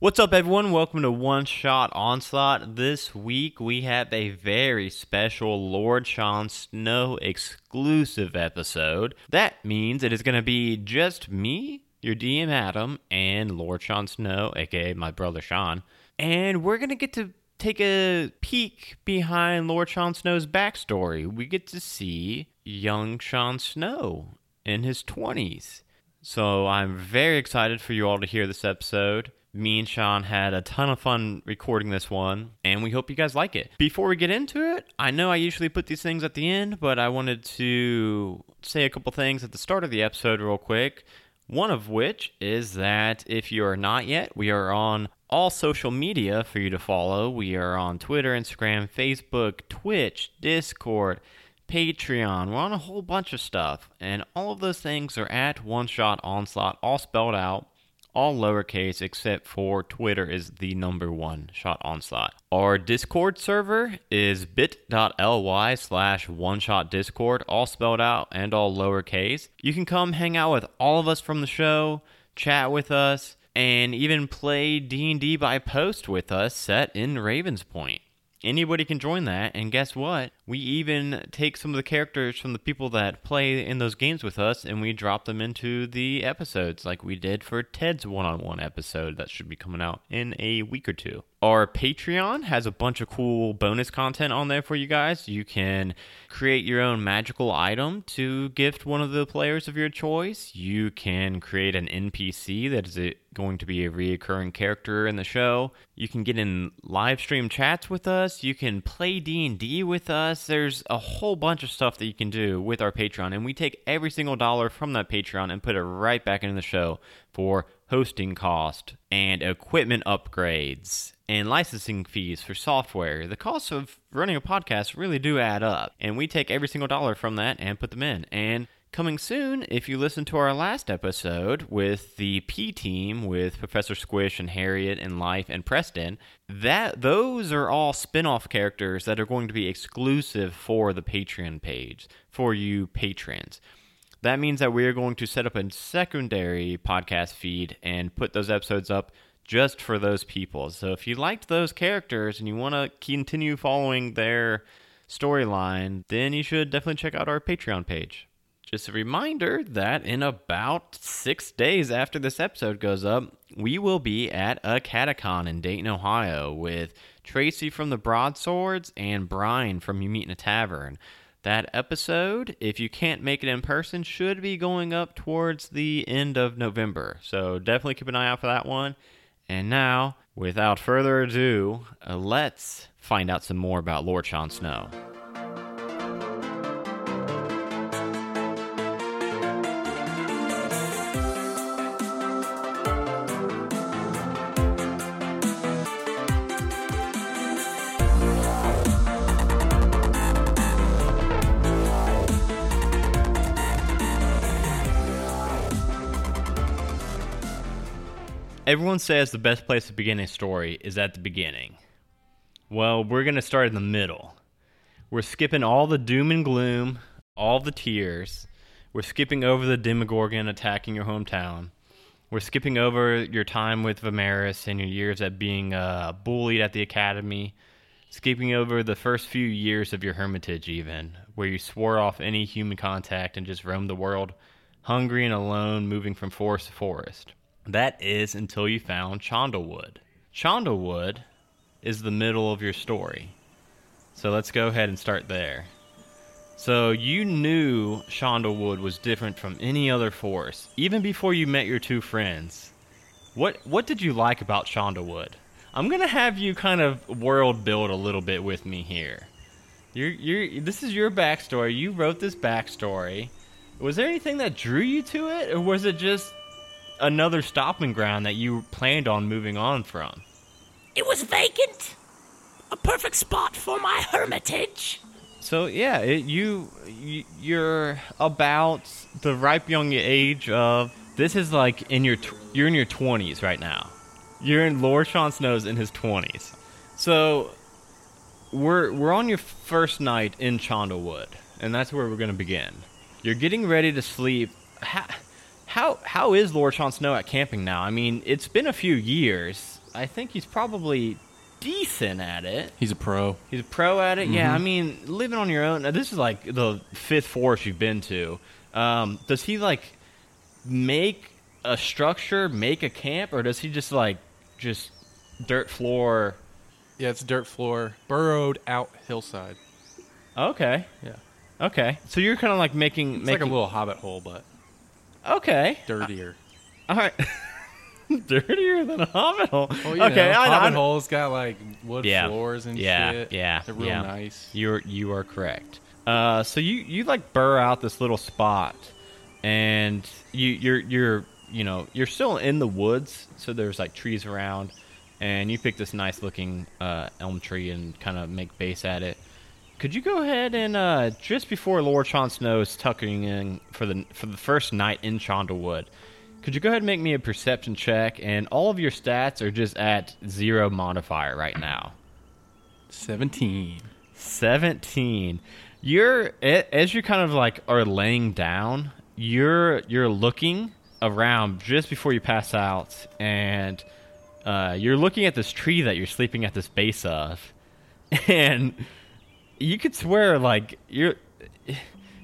What's up, everyone? Welcome to One Shot Onslaught. This week we have a very special Lord Sean Snow exclusive episode. That means it is going to be just me, your DM Adam, and Lord Sean Snow, aka my brother Sean. And we're going to get to take a peek behind Lord Sean Snow's backstory. We get to see young Sean Snow in his 20s. So I'm very excited for you all to hear this episode. Me and Sean had a ton of fun recording this one, and we hope you guys like it. Before we get into it, I know I usually put these things at the end, but I wanted to say a couple things at the start of the episode, real quick. One of which is that if you are not yet, we are on all social media for you to follow. We are on Twitter, Instagram, Facebook, Twitch, Discord, Patreon. We're on a whole bunch of stuff, and all of those things are at One Shot Onslaught, all spelled out all lowercase except for Twitter is the number one shot onslaught. Our Discord server is bit.ly slash one shot discord, all spelled out and all lowercase. You can come hang out with all of us from the show, chat with us, and even play D&D by post with us set in Ravens Point. Anybody can join that, and guess what? We even take some of the characters from the people that play in those games with us and we drop them into the episodes, like we did for Ted's one on one episode that should be coming out in a week or two. Our Patreon has a bunch of cool bonus content on there for you guys. You can create your own magical item to gift one of the players of your choice. You can create an NPC that is a, going to be a reoccurring character in the show. You can get in live stream chats with us. You can play D&D with us. There's a whole bunch of stuff that you can do with our Patreon and we take every single dollar from that Patreon and put it right back into the show for hosting cost and equipment upgrades and licensing fees for software. The costs of running a podcast really do add up, and we take every single dollar from that and put them in. And coming soon, if you listen to our last episode with the P team with Professor Squish and Harriet and Life and Preston, that those are all spin-off characters that are going to be exclusive for the Patreon page for you patrons. That means that we are going to set up a secondary podcast feed and put those episodes up just for those people. So if you liked those characters and you want to continue following their storyline, then you should definitely check out our Patreon page. Just a reminder that in about six days after this episode goes up, we will be at a catacon in Dayton, Ohio with Tracy from the Broadswords and Brian from You Meet in a Tavern. That episode, if you can't make it in person, should be going up towards the end of November. So definitely keep an eye out for that one. And now, without further ado, uh, let's find out some more about Lord Sean Snow. Everyone says the best place to begin a story is at the beginning. Well, we're going to start in the middle. We're skipping all the doom and gloom, all the tears. We're skipping over the Demogorgon attacking your hometown. We're skipping over your time with Vimeris and your years at being uh, bullied at the academy. Skipping over the first few years of your hermitage, even, where you swore off any human contact and just roamed the world, hungry and alone, moving from forest to forest. That is until you found Chandlewood. Chandlewood is the middle of your story. So let's go ahead and start there. So you knew Chandlewood was different from any other forest, even before you met your two friends. What what did you like about Chandlewood? I'm gonna have you kind of world build a little bit with me here. You're, you're, this is your backstory. You wrote this backstory. Was there anything that drew you to it, or was it just another stopping ground that you planned on moving on from? It was vacant. A perfect spot for my hermitage. So yeah, it, you, you you're about the ripe young age of this is like in your tw- you're in your 20s right now. You're in Lord Sean Snow's in his 20s. So we're we're on your first night in Chandlewood, and that's where we're going to begin. You're getting ready to sleep. How, how how is Lord Sean Snow at camping now? I mean, it's been a few years. I think he's probably decent at it. He's a pro. He's a pro at it. Yeah, Mm-hmm. I mean, living on your own. now, This is like the fifth forest you've been to. Um, does he like make a structure, make a camp, or does he just like just dirt floor? Yeah, it's dirt floor, burrowed out hillside. Okay, Yeah, okay. So you're kind of like making it's making like a little hobbit hole, but okay. dirtier. All right. Dirtier than a hobbit hole. Well, you okay, know, I, hobbit I, hole's got like wood Yeah. floors and Yeah, shit. yeah, they're real yeah. nice. You're you are correct. Uh, so you you like burr out this little spot, and you you're you're you know you're still in the woods, so there's like trees around, and you pick this nice looking uh, elm tree and kind of make base at it. Could you go ahead and uh, just before Lord Sean Snow is tucking in for the for the first night in Chandlewood, could you go ahead and make me a perception check? And all of your stats are just at zero modifier right now. Seventeen. 17 you're as you kind of like are laying down you're you're looking around just before you pass out and uh, you're looking at this tree that you're sleeping at this base of and you could swear like you're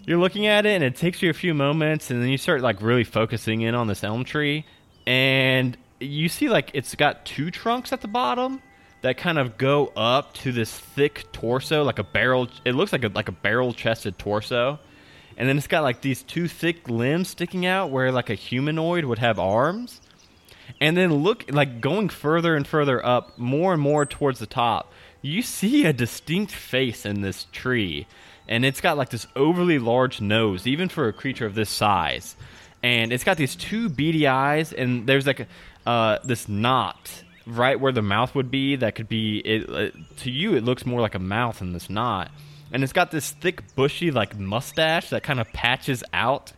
you're looking at it and it takes you a few moments and then you start like really focusing in on this elm tree and you see like it's got two trunks at the bottom that kind of go up to this thick torso like a barrel it looks like a like a barrel chested torso. And then it's got like these two thick limbs sticking out where like a humanoid would have arms. And then look like going further and further up more and more towards the top you see a distinct face in this tree and it's got like this overly large nose even for a creature of this size. And it's got these two beady eyes and there's like uh, this knot right where the mouth would be that could be it, uh, to you it looks more like a mouth in this knot. And it's got this thick bushy like mustache that kind of patches out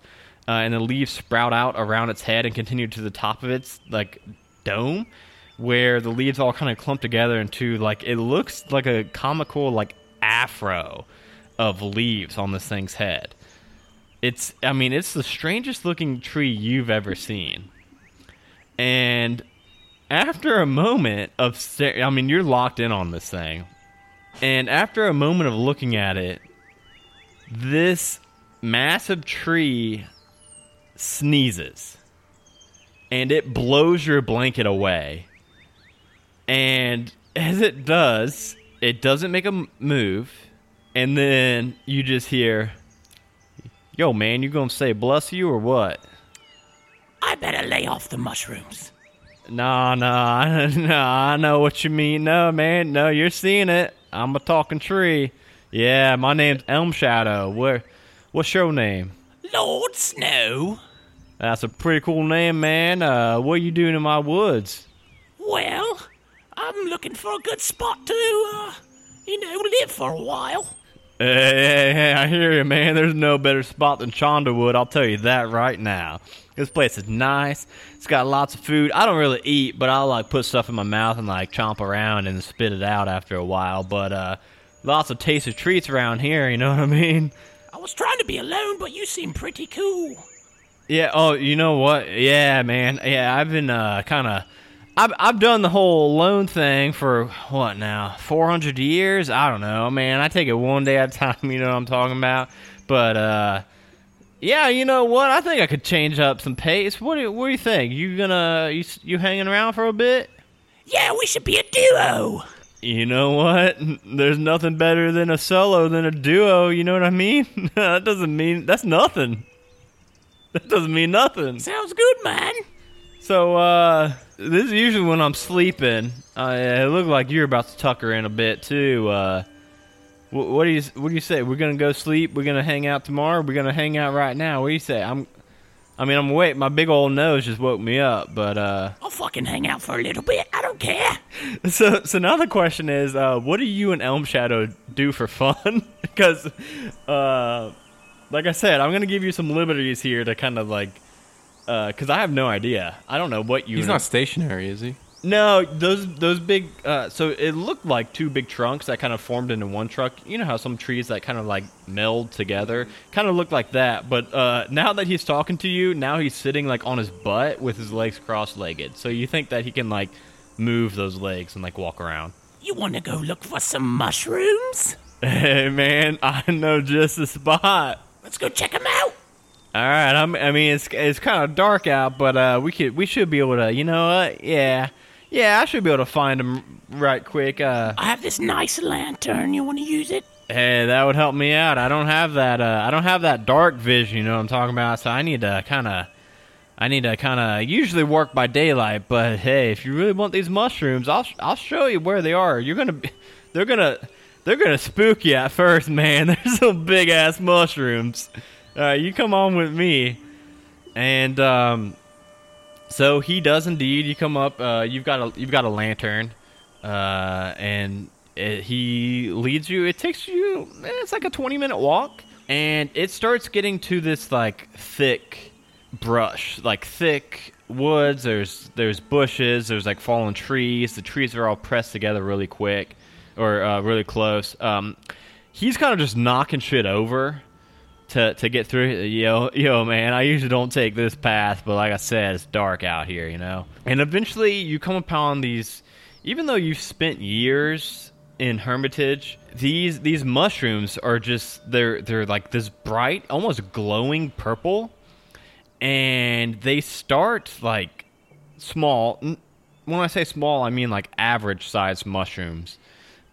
uh, and the leaves sprout out around its head and continue to the top of its like dome where the leaves all kind of clump together into like it looks like a comical like afro of leaves on this thing's head. It's i mean it's the strangest looking tree you've ever seen. And after a moment of i mean you're locked in on this thing. And after a moment of looking at it this massive tree sneezes. And it blows your blanket away. And as it does, it doesn't make a move. And then you just hear, Yo, man, you gonna say bless you or what? I better lay off the mushrooms. Nah, nah, nah, I know what you mean. No, man, no, you're seeing it. I'm a talking tree. Yeah, my name's Elm Shadow. Where, what's your name? Lord Snow. That's a pretty cool name, man. Uh, what are you doing in my woods? Well, I'm looking for a good spot to, uh, you know, live for a while. Hey, hey, hey, I hear you, man. There's no better spot than Chandlewood. I'll tell you that right now. This place is nice. It's got lots of food. I don't really eat, but I'll like put stuff in my mouth and like chomp around and spit it out after a while. But uh, lots of tasty treats around here. You know what I mean? I was trying to be alone, but you seem pretty cool. Yeah. Oh, you know what? Yeah, man. Yeah, I've been uh, kind of. I've I've done the whole loan thing for what now? Four hundred years? I don't know, man. I take it one day at a time. You know what I'm talking about? But uh, yeah, you know what? I think I could change up some pace. What do you, what do you think? You gonna you you hanging around for a bit? Yeah, we should be a duo. You know what? There's nothing better than a solo than a duo. You know what I mean? that doesn't mean that's nothing. That doesn't mean nothing. Sounds good, man. So, uh, this is usually when I'm sleeping. Uh, it looked like you're about to tuck her in a bit too. Uh, what, what do you What do you say? We're gonna go sleep. We're gonna hang out tomorrow. We're gonna hang out right now. What do you say? I'm. I mean, I'm awake. My big old nose just woke me up. But uh, I'll fucking hang out for a little bit. I don't care. so so now the question is, uh, what do you and Elm Shadow do for fun? because, uh, like I said, I'm gonna give you some liberties here to kind of like. Because I have no idea. I don't know what you. He's not stationary, is he? No, those those big. Uh, so it looked like two big trunks that kind of formed into one truck. You know how some trees that kind of like meld together, kind of looked like that. But uh, now that he's talking to you, now he's sitting like on his butt with his legs cross-legged. So you think that he can like move those legs and like walk around. You want to go look for some mushrooms? Hey man, I know just the spot. Let's go check them out. All right, I'm, I mean it's it's kind of dark out, but uh, we could we should be able to, you know what? Yeah, yeah, I should be able to find them right quick. Uh, I have this nice lantern. You want to use it? hey, that would help me out. I don't have that. Uh, I don't have that dark vision. You know what I'm talking about? So I need to kind of, I need to kind of usually work by daylight. But hey, if you really want these mushrooms, I'll I'll show you where they are. You're gonna, they're gonna, they're gonna spook you at first, man. There's some big ass mushrooms. Right, you come on with me, and um, so he does indeed. You come up. Uh, you've got a you've got a lantern, uh, and it, he leads you. It takes you. eh, It's like a twenty minute walk, and it starts getting to this like thick brush, like thick woods. There's there's bushes. There's like fallen trees. The trees are all pressed together really quick, or uh, really close. Um, he's kind of just knocking shit over to to get through. Yo, yo, man, I usually don't take this path, but like I said, it's dark out here, you know. And eventually, you come upon these. Even though you've spent years in Hermitage, these these mushrooms are just they're they're like this bright, almost glowing purple, and they start like small. When I say small, I mean like average sized mushrooms.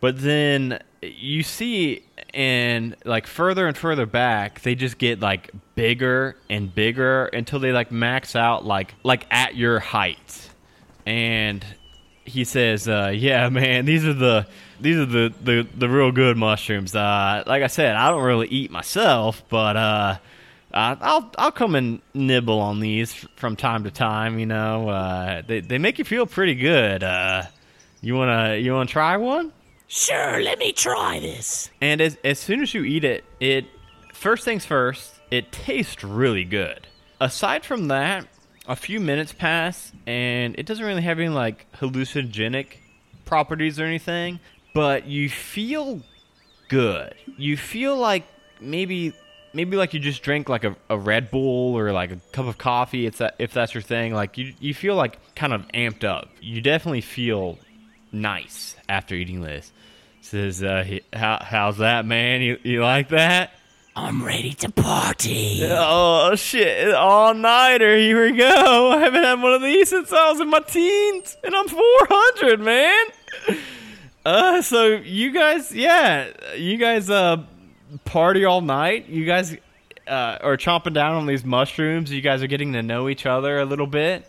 But then you see, and like further and further back, they just get like bigger and bigger until they like max out like like at your height. And he says, uh, "Yeah, man, these are the these are the the, the real good mushrooms. Uh, like I said, I don't really eat myself, but uh, I'll I'll come and nibble on these from time to time. You know, uh, they they make you feel pretty good. Uh, you wanna you wanna try one? Sure, let me try this. And as as soon as you eat it, it first things first, it tastes really good. Aside from that, a few minutes pass and it doesn't really have any like hallucinogenic properties or anything, but you feel good. You feel like maybe maybe like you just drank like a, a Red Bull or like a cup of coffee. It's that if that's your thing. Like you you feel like kind of amped up. You definitely feel nice after eating this. Says, uh, he- how, how's that, man? You, you like that? I'm ready to party. Oh, shit. All nighter. Here we go. I haven't had one of these since I was in my teens, and I'm 400, man. Uh, so you guys, yeah, you guys, uh, party all night. You guys, uh, are chomping down on these mushrooms. You guys are getting to know each other a little bit.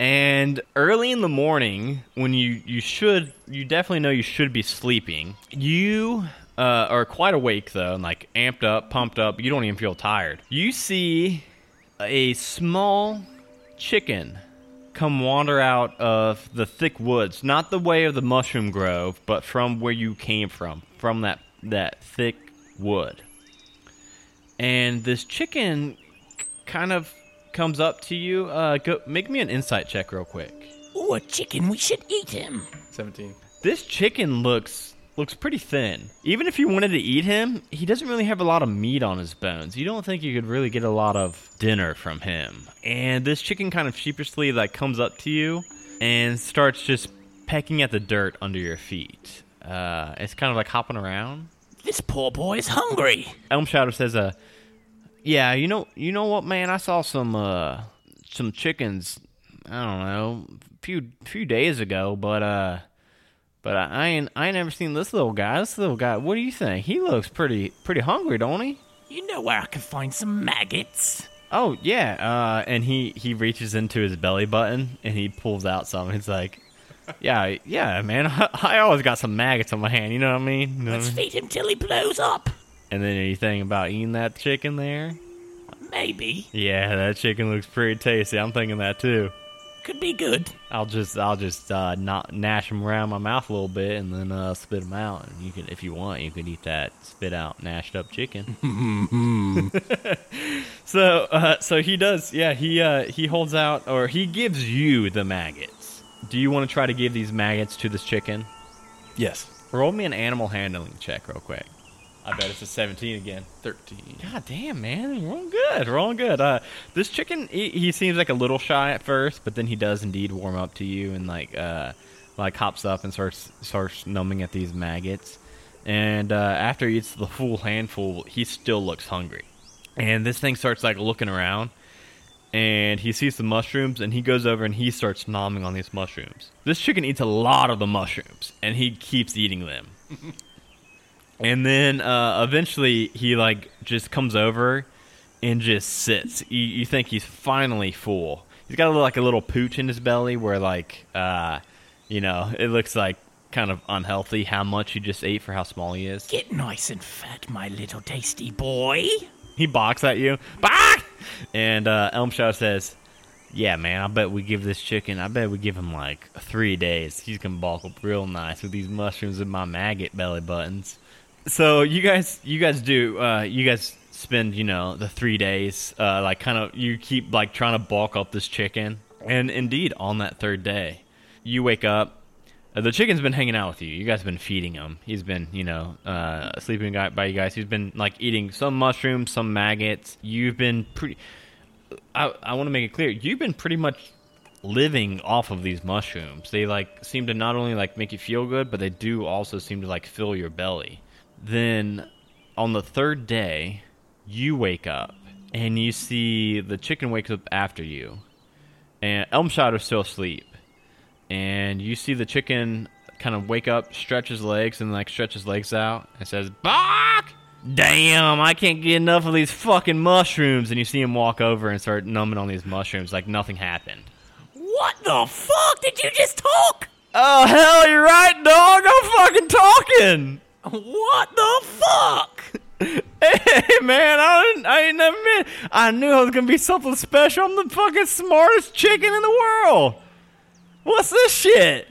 And early in the morning, when you, you should, you definitely know you should be sleeping, you uh, are quite awake though, and like amped up, pumped up. You don't even feel tired. You see a small chicken come wander out of the thick woods, not the way of the mushroom grove, but from where you came from, from that that thick wood. And this chicken kind of comes up to you. Uh, go make me an insight check real quick. Ooh, a chicken. We should eat him. 17. This chicken looks looks pretty thin. Even if you wanted to eat him, he doesn't really have a lot of meat on his bones. You don't think you could really get a lot of dinner from him. And this chicken kind of sheepishly like comes up to you and starts just pecking at the dirt under your feet. Uh, it's kind of like hopping around. This poor boy is hungry. Elm Shadow says, "Uh, yeah, you know, you know what, man? I saw some uh some chickens. I don't know, a few few days ago, but uh, but I, I ain't I ain't never seen this little guy. This little guy. What do you think? He looks pretty pretty hungry, don't he? You know where I can find some maggots? Oh yeah. Uh, and he he reaches into his belly button and he pulls out some. He's like." Yeah, yeah, man. I, I always got some maggots on my hand. You know what I mean? You know Let's mean? feed him till he blows up. And then anything about eating that chicken there? Maybe. Yeah, that chicken looks pretty tasty. I'm thinking that too. Could be good. I'll just I'll just uh, not gnash them around my mouth a little bit and then uh, spit them out. And you can, if you want, you can eat that spit out gnashed up chicken. so uh, so he does. Yeah, he uh, he holds out or he gives you the maggots. Do you want to try to give these maggots to this chicken? Yes. Roll me an animal handling check real quick. I bet it's a 17 again. 13. God damn, man, we're all good. We're all good. Uh, this chicken, he, he seems like a little shy at first, but then he does indeed warm up to you and like uh, like hops up and starts starts numbing at these maggots. And uh, after he eats the full handful, he still looks hungry. And this thing starts like looking around, and he sees the mushrooms, and he goes over and he starts nomming on these mushrooms. This chicken eats a lot of the mushrooms, and he keeps eating them. and then uh, eventually, he like just comes over and just sits. You, you think he's finally full. He's got a little, like a little pooch in his belly, where like, uh, you know, it looks like kind of unhealthy how much he just ate for how small he is. Get nice and fat, my little tasty boy. he barks at you. Bark! And uh, Elm Shadow says, Yeah, man, I bet we give this chicken, I bet we give him like three days. He's going to bulk up real nice with these mushrooms in my maggot belly buttons. So you guys, you guys do, uh, you guys spend, you know, the three days, uh, like kind of, you keep like trying to bulk up this chicken. And indeed, on that third day, you wake up, uh, the chicken's been hanging out with you. You guys have been feeding him. He's been, you know, uh, sleeping by you guys. He's been like eating some mushrooms, some maggots. You've been pretty. I I want to make it clear. You've been pretty much living off of these mushrooms. They like seem to not only like make you feel good, but they do also seem to like fill your belly. Then on the third day, you wake up and you see the chicken wakes up after you, and Elm is still asleep and you see the chicken kind of wake up, stretch his legs, and like stretch his legs out, and says, "Bark!" Damn, I can't get enough of these fucking mushrooms. And you see him walk over and start numbing on these mushrooms like nothing happened. What the fuck? Did you just talk? Oh hell, you're right, dog. I'm fucking talking. What the fuck? Hey man, I didn't, I ain't never been. I knew I was gonna be something special. I'm the fucking smartest chicken in the world. What's this shit?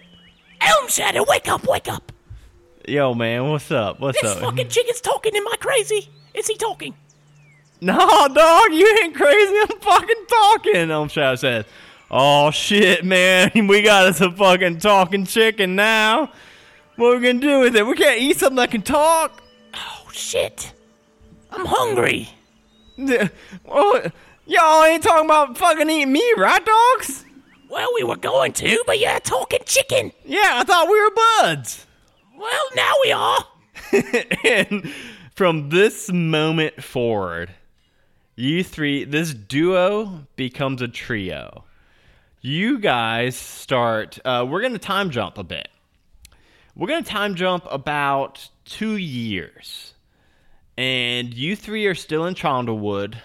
Elm Shadow, wake up, wake up. Yo, man, what's up? What's This up? fucking chicken's talking. Am I crazy? Is he talking? No, dog, you ain't crazy. I'm fucking talking. Elm Shadow says, Oh shit, man, we got us a fucking talking chicken now. What are we gonna do with it? We can't eat something that can talk. Oh shit. I'm hungry. Well, y'all ain't talking about fucking eating me, right, dogs? Well, we were going to, but you're a talking chicken. Yeah, I thought we were buds. Well, now we are. and from this moment forward, you three, this duo becomes a trio. You guys start, uh, we're going to time jump a bit. We're going to time jump about two years. And you three are still in Chandlewood.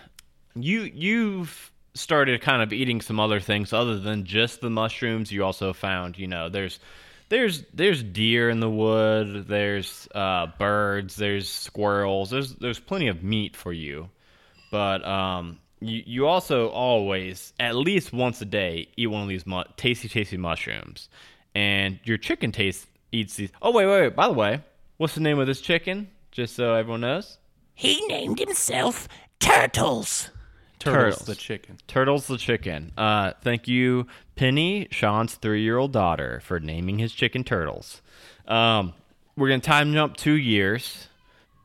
You, you've started kind of eating some other things other than just the mushrooms. You also found, you know, there's there's there's deer in the wood, there's uh, birds, there's squirrels, there's there's plenty of meat for you, but um, you you also always at least once a day eat one of these mu- tasty tasty mushrooms, and your chicken taste eats these. Oh wait wait wait. By the way, what's the name of this chicken? Just so everyone knows. He named himself Turtles. Turtles, Turtles. the chicken. Turtles the chicken. Uh, thank you, Penny, Sean's three-year-old daughter, for naming his chicken Turtles. Um, we're gonna time jump two years.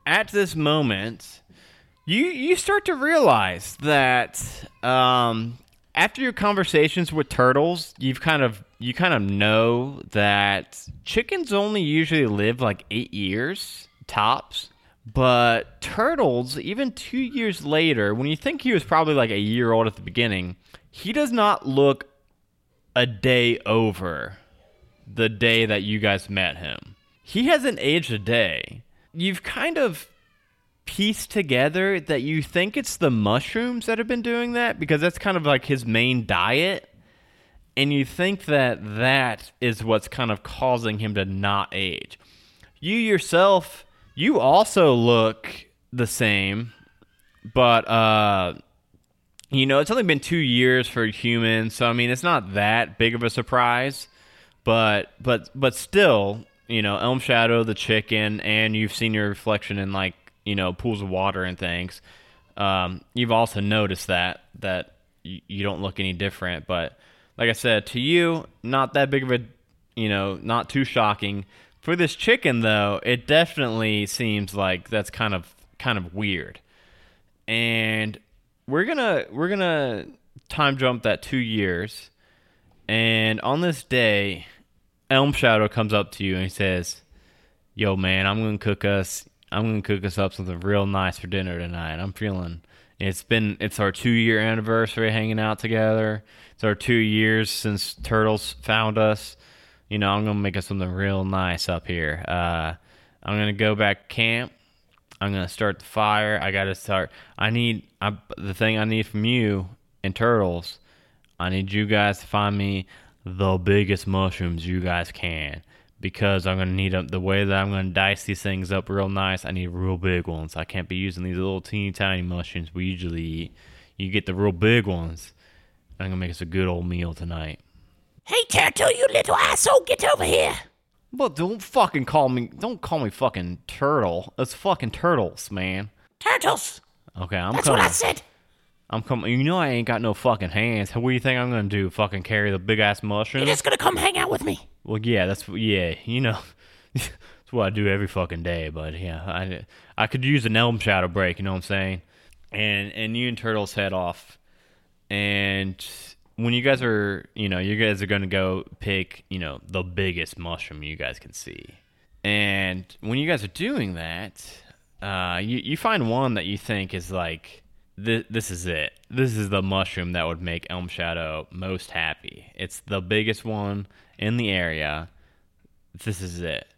At this moment, you you start to realize that um, after your conversations with turtles, you've kind of you kind of know that chickens only usually live like eight years tops. But turtles, even two years later, when you think he was probably like a year old at the beginning, he does not look a day over the day that you guys met him. He hasn't aged a day. You've kind of pieced together that you think it's the mushrooms that have been doing that because that's kind of like his main diet. And you think that that is what's kind of causing him to not age. You yourself, you also look the same, but uh you know, it's only been 2 years for humans, so I mean, it's not that big of a surprise, but but but still, you know, Elm Shadow the chicken and you've seen your reflection in like, you know, pools of water and things. Um you've also noticed that that you, you don't look any different, but like I said, to you, not that big of a, you know, not too shocking. For this chicken though, it definitely seems like that's kind of kind of weird. And we're to we're to time jump that 2 years. And on this day, Elm Shadow comes up to you and he says, "Yo, man, I'm gonna cook us. I'm gonna cook us up something real nice for dinner tonight. I'm feeling. It's been it's our two year anniversary hanging out together. It's our two years since Turtles found us. You know, I'm gonna make us something real nice up here. Uh, I'm gonna go back camp. I'm gonna start the fire. I gotta start. I need I, the thing I need from you and Turtles. I need you guys to find me the biggest mushrooms you guys can because I'm gonna need them. the way that I'm gonna dice these things up real nice. I need real big ones. I can't be using these little teeny tiny mushrooms we usually eat. You get the real big ones. I'm gonna make us a good old meal tonight. Hey, Turtle, you little asshole, get over here. But don't fucking call me. Don't call me fucking turtle. It's fucking turtles, man. Turtles. Okay, I'm That's coming. what I said. I'm coming. You know I ain't got no fucking hands. What do you think I'm gonna do? Fucking carry the big ass mushroom? You're just gonna come hang out with me. Well, yeah, that's yeah. You know, that's what I do every fucking day. But yeah, I I could use an elm shadow break. You know what I'm saying? And and you and turtles head off, and when you guys are, you know, you guys are gonna go pick, you know, the biggest mushroom you guys can see. And when you guys are doing that, uh, you you find one that you think is like. This, this is it. This is the mushroom that would make Elm Shadow most happy. It's the biggest one in the area. This is it.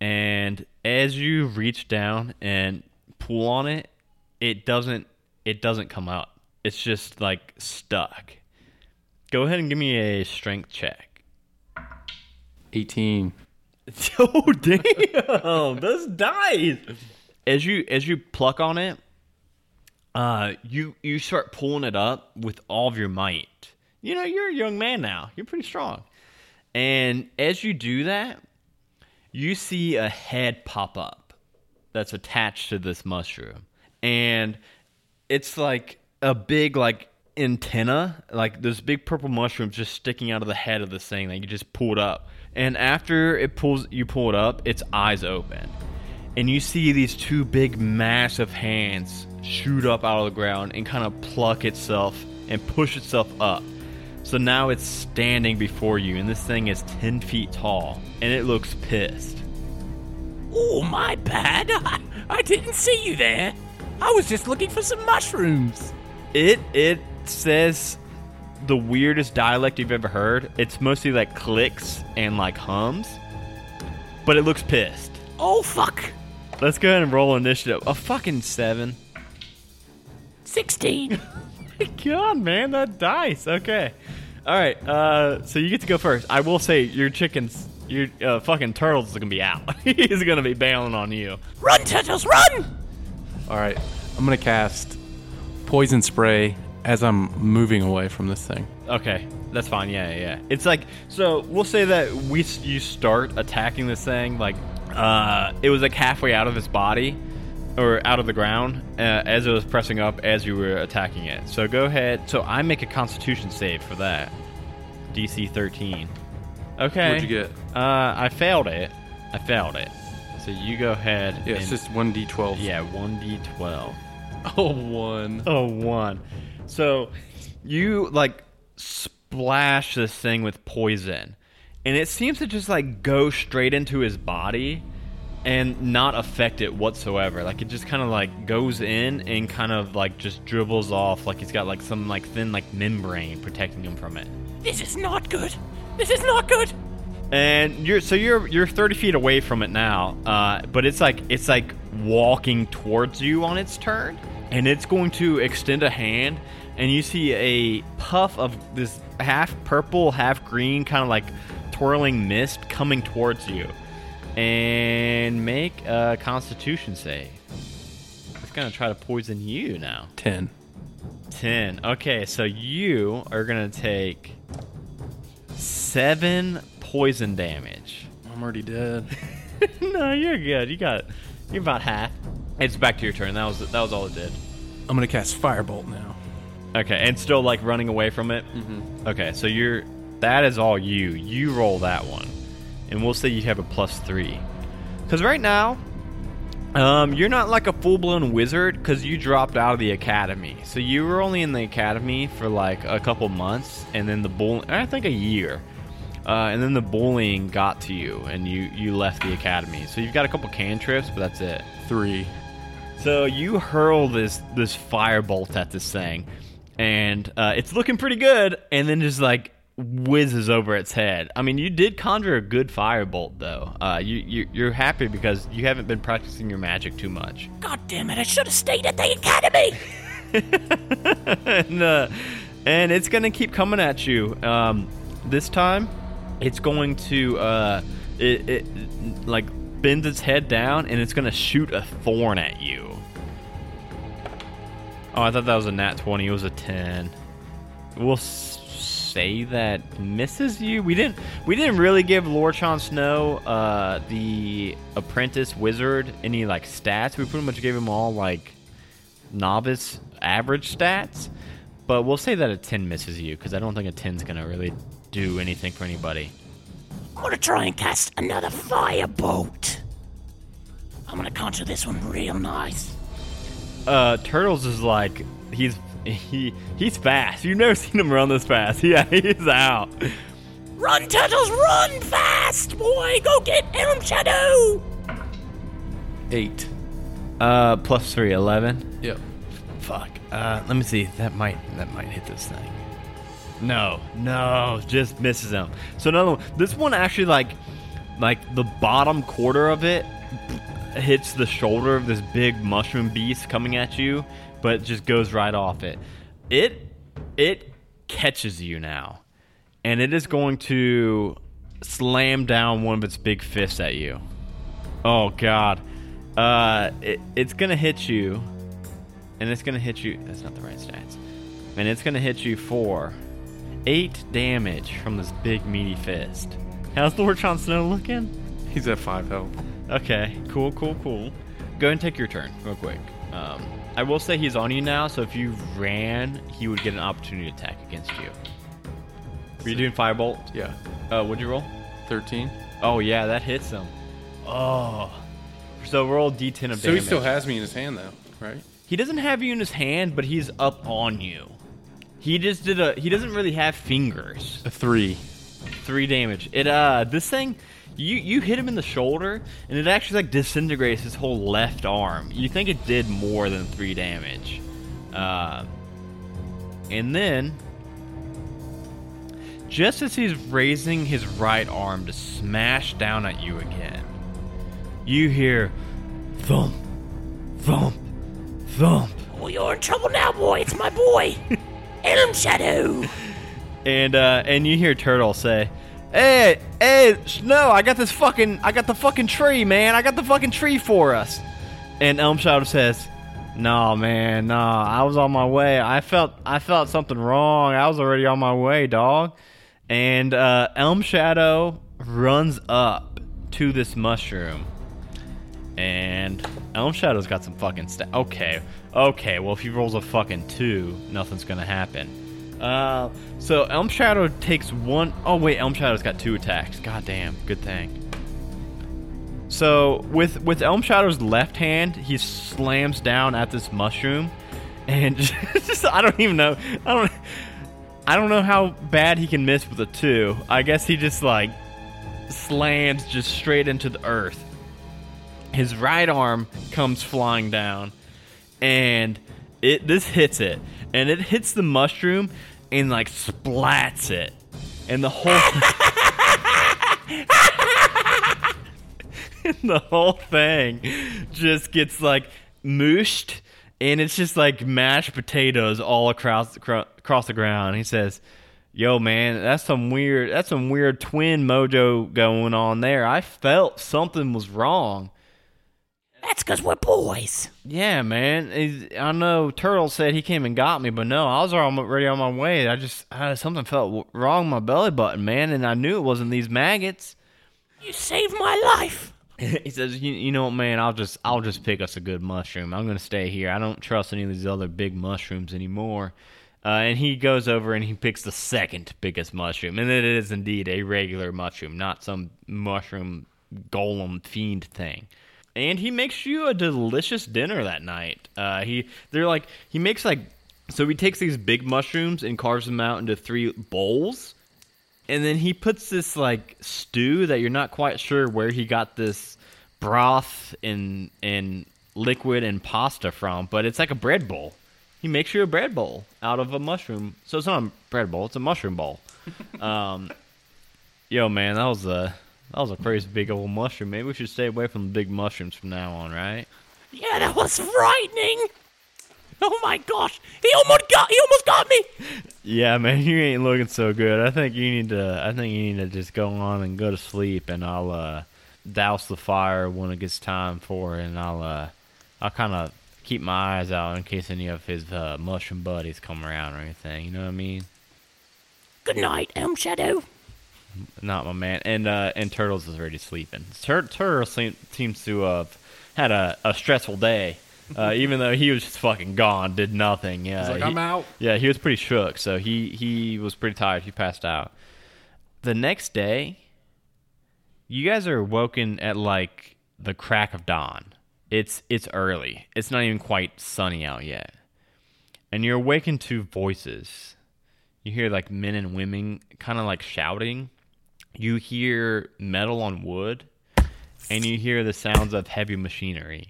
And as you reach down and pull on it, it doesn't it doesn't come out. It's just like stuck. Go ahead and give me a strength check. 18. Oh damn! Those dice. As you as you pluck on it, uh, you you start pulling it up with all of your might. You know you're a young man now. You're pretty strong, and as you do that, you see a head pop up that's attached to this mushroom, and it's like a big like antenna, like this big purple mushrooms just sticking out of the head of this thing that you just pulled up. And after it pulls, you pull it up, its eyes open, and you see these two big, massive hands shoot up out of the ground and kind of pluck itself and push itself up. So now it's standing before you, and this thing is 10 feet tall, and it looks pissed. Oh, my bad. I, I didn't see you there. I was just looking for some mushrooms. It it says the weirdest dialect you've ever heard. It's mostly like clicks and like hums, but it looks pissed. Oh, fuck. Let's go ahead and roll initiative. A fucking seven. 16. God, man, that dice. Okay. All right. Uh, so you get to go first. I will say your chickens, your uh, fucking turtles is gonna be out. He's gonna be bailing on you. run, Turtles, run! All right. I'm going to cast poison spray as I'm moving away from this thing. Okay, that's fine. Yeah, yeah. It's like so. We'll say that we you start attacking this thing like uh, it was like halfway out of its body or out of the ground uh, as it was pressing up as you were attacking it. So go ahead. So I make a Constitution save for that. DC 13. Okay. What'd you get? Uh, I failed it. I failed it. So you go ahead. Yeah, it's just 1d12. yeah, 1d12. Oh, one. Oh, one. So you like splash this thing with poison, and it seems to just like go straight into his body and not affect it whatsoever. Like it just kind of like goes in and kind of like just dribbles off. Like he's got like some like thin like membrane protecting him from it. This is not good. This is not good. And you're so you're you're 30 feet away from it now, uh, but it's like it's like walking towards you on its turn, and it's going to extend a hand, and you see a puff of this half purple, half green, kind of like twirling mist coming towards you, and make a Constitution save. It's gonna try to poison you now. 10. 10. Okay, so you are gonna take seven poison damage. I'm already dead. no, you're good. You got you're about half. It's back to your turn. That was that was all it did. I'm going to cast Firebolt now. Okay, and still like running away from it. Mm-hmm. Okay, so you're that is all you. You roll that one, and we'll say you have a plus three. Because right now, um, you're not like a full blown wizard because you dropped out of the academy. So you were only in the academy for like a couple months, and then the bull. I think a year. Uh, and then the bullying got to you, and you you left the academy. So you've got a couple cantrips, but that's it. Three. So you hurl this this firebolt at this thing, and uh, it's looking pretty good, and then just like whizzes over its head. I mean, you did conjure a good firebolt, though. Uh, you, you you're happy because you haven't been practicing your magic too much. God damn it, I should have stayed at the academy! and, uh, and it's gonna keep coming at you. Um, this time, it's going to uh, it, it like bends its head down, and it's gonna shoot a thorn at you. Oh, I thought that was a nat twenty. It was a ten. We'll say that misses you. We didn't. We didn't really give Lord Jon Snow, uh, the apprentice wizard, any like stats. We pretty much gave him all like novice average stats. But we'll say that a 10 misses you because I don't think a 10's going to really do anything for anybody. I'm gonna try and cast another firebolt. I'm gonna conjure this one real nice. Uh, Turtles is like, he's he he's fast. You've never seen him run this fast. Yeah, he's out. Run, Turtles, run fast, boy! Go get Elm Shadow! Eight. Uh, plus plus three, eleven. Yep. Fuck. Uh, let me see. That might that might hit this thing. No, no, just misses him. So another one. This one actually like like the bottom quarter of it hits the shoulder of this big mushroom beast coming at you, but just goes right off it. It it catches you now, and it is going to slam down one of its big fists at you. Oh God, uh, it, it's gonna hit you, and it's gonna hit you. That's not the right stats, and it's gonna hit you for eight damage from this big meaty fist. How's Lord Jon Snow looking? He's at five health. Okay, cool, cool, cool. Go and take your turn, real quick. Um, I will say he's on you now, so if you ran, he would get an opportunity to attack against you. Were you doing firebolt? Yeah. Uh, what'd you roll? Thirteen. Oh yeah, that hits him. Oh, so roll d10 of So he still has me in his hand though, right? He doesn't have you in his hand, but he's up on you. He just did a. He doesn't really have fingers. A three. Three damage. It uh, this thing, you you hit him in the shoulder, and it actually like disintegrates his whole left arm. You think it did more than three damage, uh, and then just as he's raising his right arm to smash down at you again, you hear thump, thump, thump. Oh, you're in trouble now, boy. It's my boy, Elm Shadow. and uh, and you hear Turtle say, "Hey, hey, Snow, I got this fucking, I got the fucking tree, man. I got the fucking tree for us." And Elm Shadow says, "Nah, man, nah. I was on my way. I felt, I felt something wrong. I was already on my way, dog." And uh, Elm Shadow runs up to this mushroom. And Elm Shadow's got some fucking sta Okay, okay. Well, if he rolls a fucking two, nothing's gonna happen. Uh, so Elm Shadow takes one oh wait, Elm Shadow's got two attacks. God damn, good thing. So with with Elm Shadow's left hand, he slams down at this mushroom, and just I don't even know. I don't. I don't know how bad he can miss with a two. I guess he just like slams just straight into the earth. His right arm comes flying down, and it this hits it, and it hits the mushroom and like splats it, and the whole the whole thing just gets like mooshed, and it's just like mashed potatoes all across acro- across the ground. He says, "Yo, man, that's some weird that's some weird twin mojo going on there. I felt something was wrong." That's because we're boys. Yeah, man. He's- I know Turtle said he came and got me, but no, I was already on my way. I just uh, something felt wrong in my belly button, man, and I knew it wasn't these maggots. You saved my life. he says, you, "You know what, man? I'll just I'll just pick us a good mushroom. I'm gonna stay here. I don't trust any of these other big mushrooms anymore." Uh, and he goes over and he picks the second biggest mushroom, and it is indeed a regular mushroom, not some mushroom golem fiend thing. And he makes you a delicious dinner that night. Uh, he they're like he makes like so he takes these big mushrooms and carves them out into three bowls and then he puts this like stew that you're not quite sure where he got this broth and and liquid and pasta from, but it's like a bread bowl. He makes you a bread bowl out of a mushroom. So it's not a bread bowl; it's a mushroom bowl. um, yo, man, that was a that was a crazy big old mushroom. Maybe we should stay away from the big mushrooms from now on, right? Yeah, that was frightening. Oh my gosh, he almost got he almost got me. Yeah, man, you ain't looking so good. I think you need to. I think you need to just go on and go to sleep, and I'll uh, douse the fire when it gets time for it, and I'll uh, I'll kind of keep my eyes out in case any of his uh, mushroom buddies come around or anything. You know what I mean? Good night, Elm Shadow. Not my man. And uh, and Turtles is already sleeping. Tur- Turtles seem, seems to have had a, a stressful day. Uh, even though he was just fucking gone, did nothing. Yeah, He's like, he- "I'm out." Yeah, he was pretty shook. So he he was pretty tired. He passed out. The next day, you guys are woken at like the crack of dawn. It's it's early. It's not even quite sunny out yet, and you're awakened to voices. You hear like men and women kind of like shouting. You hear metal on wood, and you hear the sounds of heavy machinery.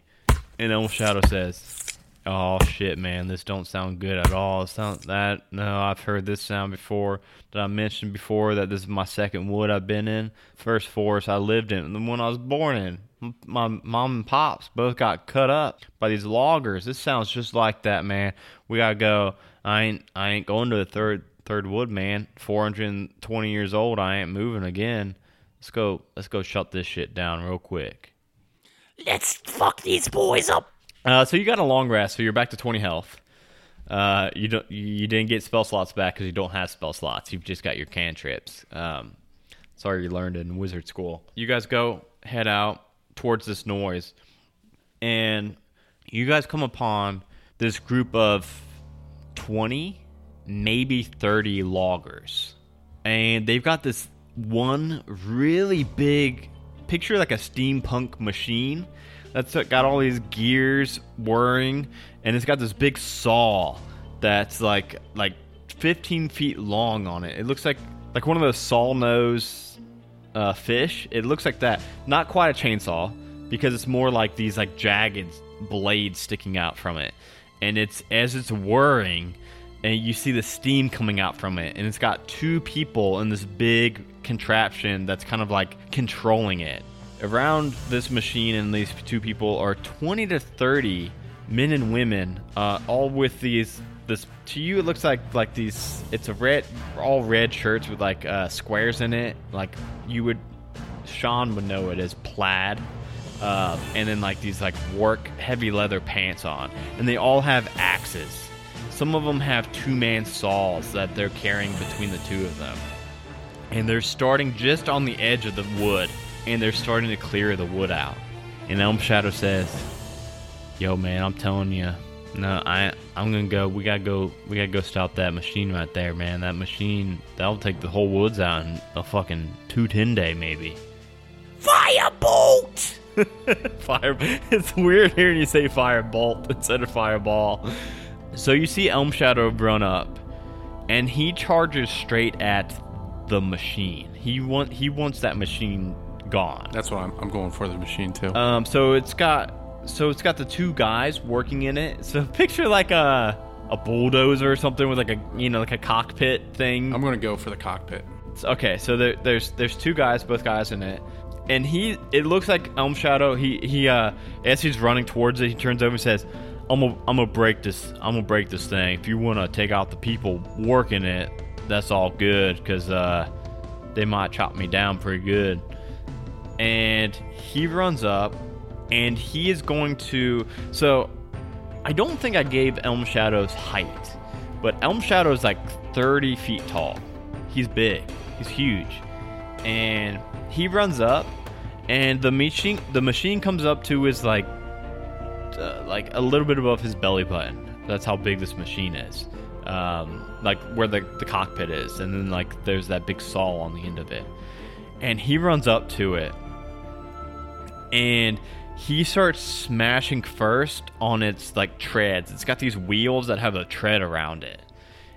And Elm Shadow says, "Oh shit, man, this don't sound good at all. It sound that no, I've heard this sound before. Did I mention before that this is my second wood I've been in? First forest I lived in, the one I was born in. My mom and pops both got cut up by these loggers. This sounds just like that, man. We gotta go. I ain't I ain't going to the third third wood, man. 420 years old. I ain't moving again. Let's go. Let's go shut this shit down real quick." Let's fuck these boys up. Uh, so you got a long rest, so you're back to 20 health. Uh, you don't, you didn't get spell slots back because you don't have spell slots. You've just got your cantrips. Um, sorry, you learned in wizard school. You guys go head out towards this noise, and you guys come upon this group of 20, maybe 30 loggers, and they've got this one really big picture like a steampunk machine that's got all these gears whirring and it's got this big saw that's like like 15 feet long on it. It looks like like one of those saw nose uh, fish. It looks like that. Not quite a chainsaw because it's more like these like jagged blades sticking out from it. And it's as it's whirring and you see the steam coming out from it and it's got two people in this big contraption that's kind of like controlling it. Around this machine and these two people are 20 to 30 men and women uh, all with these this to you it looks like like these it's a red all red shirts with like uh, squares in it. Like you would sean would know it as plaid uh, and then like these like work heavy leather pants on and they all have axes some of them have two-man saws that they're carrying between the two of them. And they're starting just on the edge of the wood and they're starting to clear the wood out. And elm shadow says yo man i'm telling you no i i'm gonna go we gotta go we gotta go stop that machine right there man. That machine that'll take the whole woods out in a fucking two ten day maybe. Firebolt. fire it's weird hearing you say firebolt instead of fireball so you see elm shadow run up and he charges straight at the machine he want he wants that machine gone That's what I'm, I'm going for the machine too. um so it's got so it's got the two guys working in it so picture like a a bulldozer or something with like a you know like a cockpit thing I'm going to go for the cockpit. Okay, so there, there's there's two guys, both guys in it, and he it looks like Elm Shadow. He he uh as he's running towards it, he turns over and says, "I'm gonna I'm gonna break this. I'm gonna break this thing. If you want to take out the people working it, that's all good, because uh they might chop me down pretty good." And he runs up, and he is going to so. I don't think I gave Elm Shadow's height, but Elm Shadow is like 30 feet tall. He's big. He's huge. And he runs up and the machine the machine comes up to his like uh, like a little bit above his belly button. That's how big this machine is. Um, like where the, the cockpit is and then like there's that big saw on the end of it. And he runs up to it and he starts smashing first on its like treads. It's got these wheels that have a tread around it,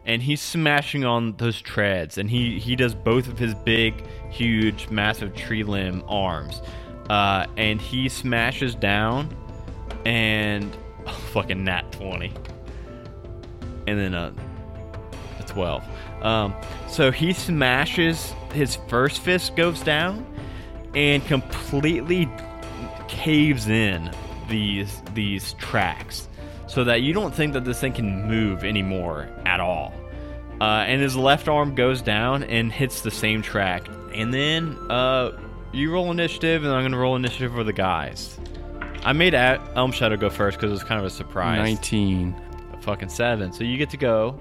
and he's smashing on those treads, and he he does both of his big, huge, massive tree limb arms, uh, and he smashes down, and oh, fucking nat twenty, and then a, a twelve. Um, so he smashes his first fist goes down, and completely caves in these these tracks so that you don't think that this thing can move anymore at all. Uh, and his left arm goes down and hits the same track. And then uh, you roll initiative, and I'm to roll initiative for the guys. I made at Elm Shadow go first because it was kind of a surprise. 19. A fucking seven. So you get to go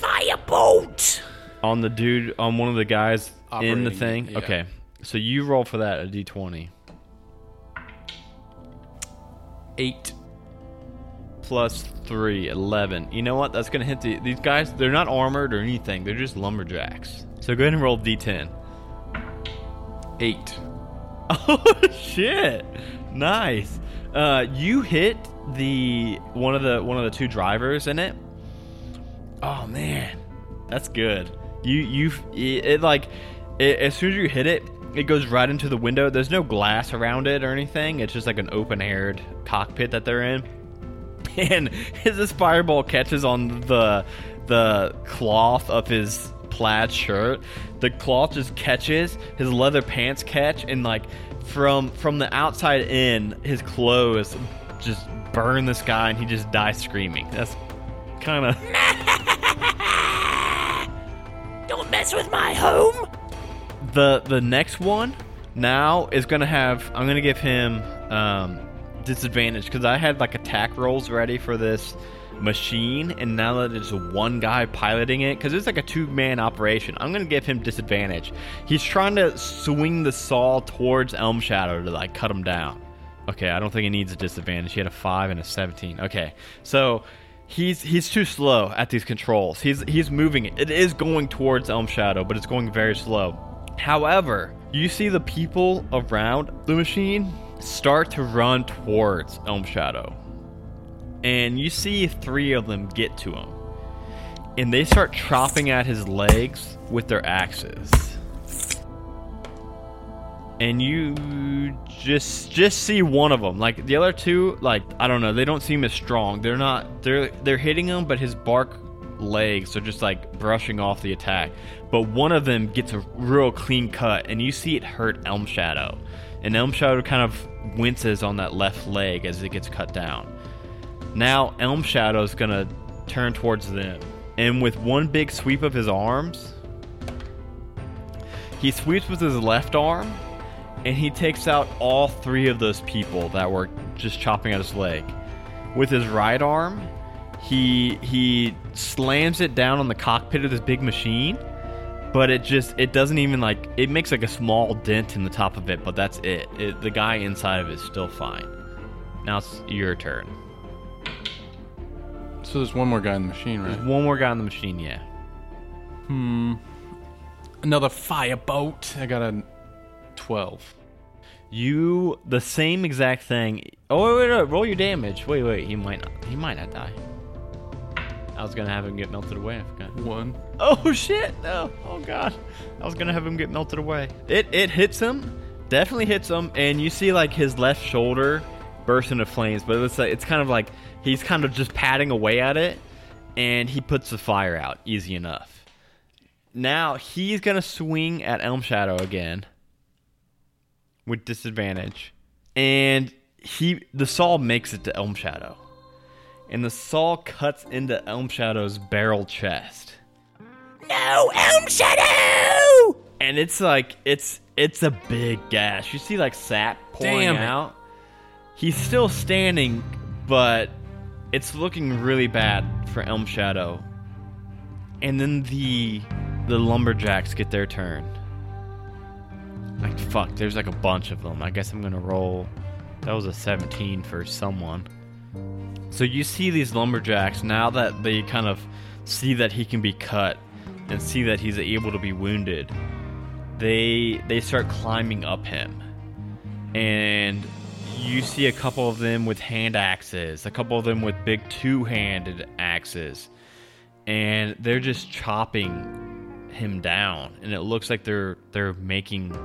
Firebolt! on the dude, on one of the guys in the Operating, thing. yeah. Okay. So you roll for that, a d20. 8. plus 3 11 you know what that's gonna hit the, these guys they're not armored or anything they're just lumberjacks so go ahead and roll d10 8. oh shit nice uh you hit the one of the one of the two drivers in it. Oh man. That's good. You you it, it like it, as soon as you hit it it goes right into the window. There's no glass around it or anything. It's just like an open aired cockpit that they're in. And as this fireball catches on the the cloth of his plaid shirt the cloth just catches his leather pants catch and like from from the outside in his clothes just burn the guy and he just dies screaming that's kind of Don't mess with my home! the the next one now is gonna have I'm gonna give him um, disadvantage because I had like attack rolls ready for this machine, and now that it's one guy piloting it, because it's like a two man operation, I'm gonna give him disadvantage. He's trying to swing the saw towards Elm Shadow to like cut him down. Okay, I don't think he needs a disadvantage. He had a five and a 17. Okay, so he's he's too slow at these controls. He's he's moving it. It is going towards Elm Shadow, but it's going very slow. However, you see the people around the machine start to run towards Elm Shadow. And you see three of them get to him. And they start chopping at his legs with their axes. And you just just see one of them. Like the other two, like I don't know, they don't seem as strong. They're not they're they're hitting him, but his bark legs are just like brushing off the attack. But one of them gets a real clean cut, and you see it hurt Elm Shadow. And Elm Shadow kind of winces on that left leg as it gets cut down. Now Elm Shadow is gonna turn towards them, and with one big sweep of his arms, he sweeps with his left arm, and he takes out all three of those people that were just chopping at his leg. With his right arm, he he slams it down on the cockpit of this big machine, but it just it doesn't even like it makes like a small dent in the top of it, but that's it. it the guy inside of it is still fine. Now it's your turn. So there's one more guy in the machine, right? One more guy in the machine, yeah. Hmm. Another firebolt. I got a 12. You the same exact thing. Oh wait, wait, wait, roll your damage. Wait, wait, he might not. He might not die. I was gonna have him get melted away. I forgot. One. Oh shit! No. Oh god. I was gonna have him get melted away. It it hits him. Definitely hits him, and you see like his left shoulder burst into flames. But it's like it's kind of like he's kind of just patting away at it, and he puts the fire out easy enough. Now he's gonna swing at Elm Shadow again with disadvantage, and he the saw makes it to Elm Shadow, and the saw cuts into Elm Shadow's barrel chest No, Elm Shadow! and it's like it's it's a big gash. You see like sap pouring Damn out. He's still standing, but it's looking really bad for Elm Shadow. And then the the lumberjacks get their turn. Like fuck, there's like a bunch of them. I guess I'm gonna roll. That was a 17 for someone. So you see these lumberjacks now that they kind of see that he can be cut and see that he's able to be wounded. They they start climbing up him. And you see a couple of them with hand axes, a couple of them with big two-handed axes. and they're just chopping him down, and it looks like they're they're making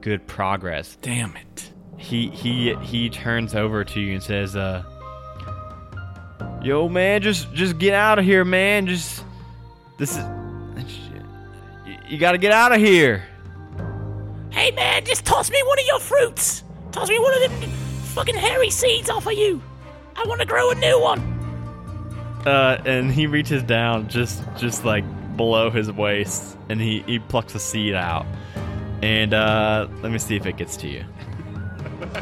good progress. Damn it. He he he turns over to you and says, "Uh, yo, man, just just get out of here, man. Just this is you, you got to get out of here." Hey man, just toss me one of your fruits. Toss me one of them fucking hairy seeds off of you. I want to grow a new one. Uh, and he reaches down just just like below his waist, and he he plucks a seed out. And uh, let me see if it gets to you.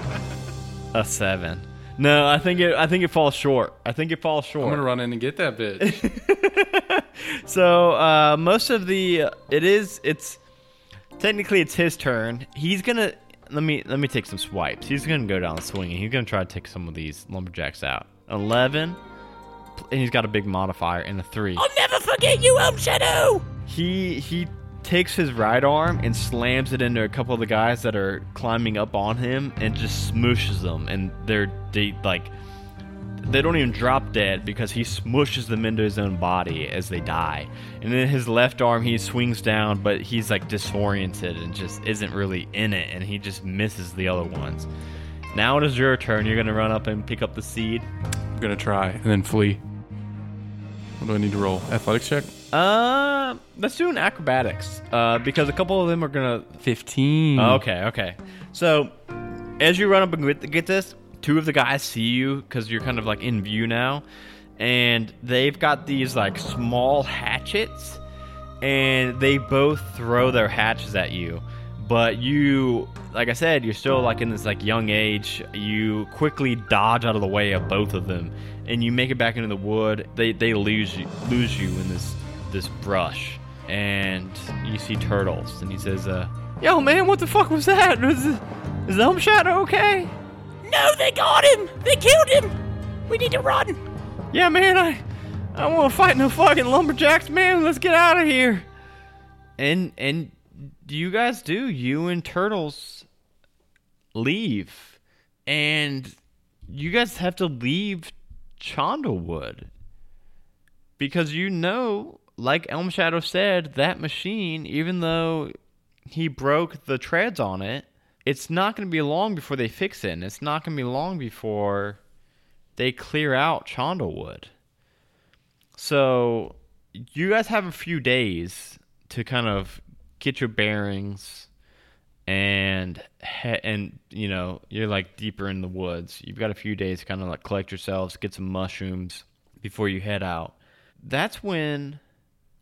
a seven. No, I think it I think it falls short. I think it falls short. I'm gonna run in and get that bitch. So uh, most of the it is it's technically it's his turn. He's gonna let me let me take some swipes. He's gonna go down swinging. He's gonna try to take some of these lumberjacks out. Eleven, and he's got a big modifier and a three. I'll never forget you, Elm Shadow. He he takes his right arm and slams it into a couple of the guys that are climbing up on him and just smooshes them and they're they like they don't even drop dead because he smushes them into his own body as they die. And then his left arm he swings down but he's like disoriented and just isn't really in it and he just misses the other ones. Now it is your turn. You're gonna run up and pick up the seed. I'm gonna try and then flee. What do I need to roll? Athletics check? Uh, let's do an acrobatics. Uh, because a couple of them are gonna 15. Oh, okay, okay. So, as you run up and get, get this, two of the guys see you because you're kind of like in view now, and they've got these like small hatchets, and they both throw their hatches at you. But you, like I said, you're still like in this like young age. You quickly dodge out of the way of both of them, and you make it back into the wood. They they lose you lose you in this this brush, and you see turtles, and he says, uh, "Yo, man, what the fuck was that? Is, is Elm Shadow okay?" No, they got him. They killed him. We need to run. Yeah, man, I I want to fight no fucking lumberjacks, man. Let's get out of here. And and you guys do. You and Turtles leave, and you guys have to leave Chandlewood because you know, like Elm Shadow said, that machine, even though he broke the treads on it, it's not going to be long before they fix it. And it's not going to be long before they clear out Chandlewood. So you guys have a few days to kind of get your bearings and and you know you're like deeper in the woods. You've got a few days to kind of like collect yourselves, get some mushrooms before you head out. That's when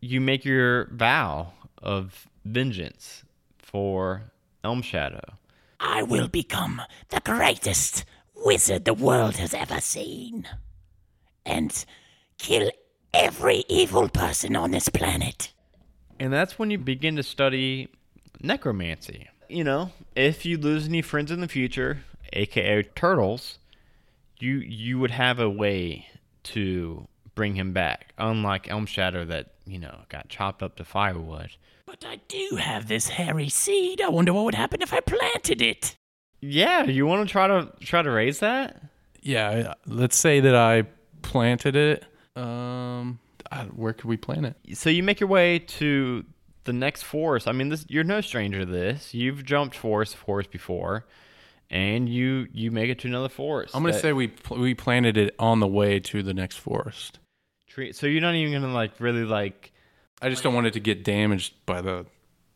you make your vow of vengeance for Elm Shadow. I will become the greatest wizard the world has ever seen. And kill every evil person on this planet. And that's when you begin to study necromancy. You know, if you lose any friends in the future, aka turtles, you you would have a way to bring him back. Unlike Elm Shadow that, you know, got chopped up to firewood. But I do have this hairy seed. I wonder what would happen if I planted it. Yeah, you want to try to try to raise that? Yeah, let's say that I planted it. Um, I- where could we plant it? So you make your way to the next forest. I mean, this you're no stranger to this. You've jumped forest forest before, and you you make it to another forest. I'm gonna that- say we pl- we planted it on the way to the next forest. Tree. So you're not even gonna like really like. I just don't want it to get damaged by the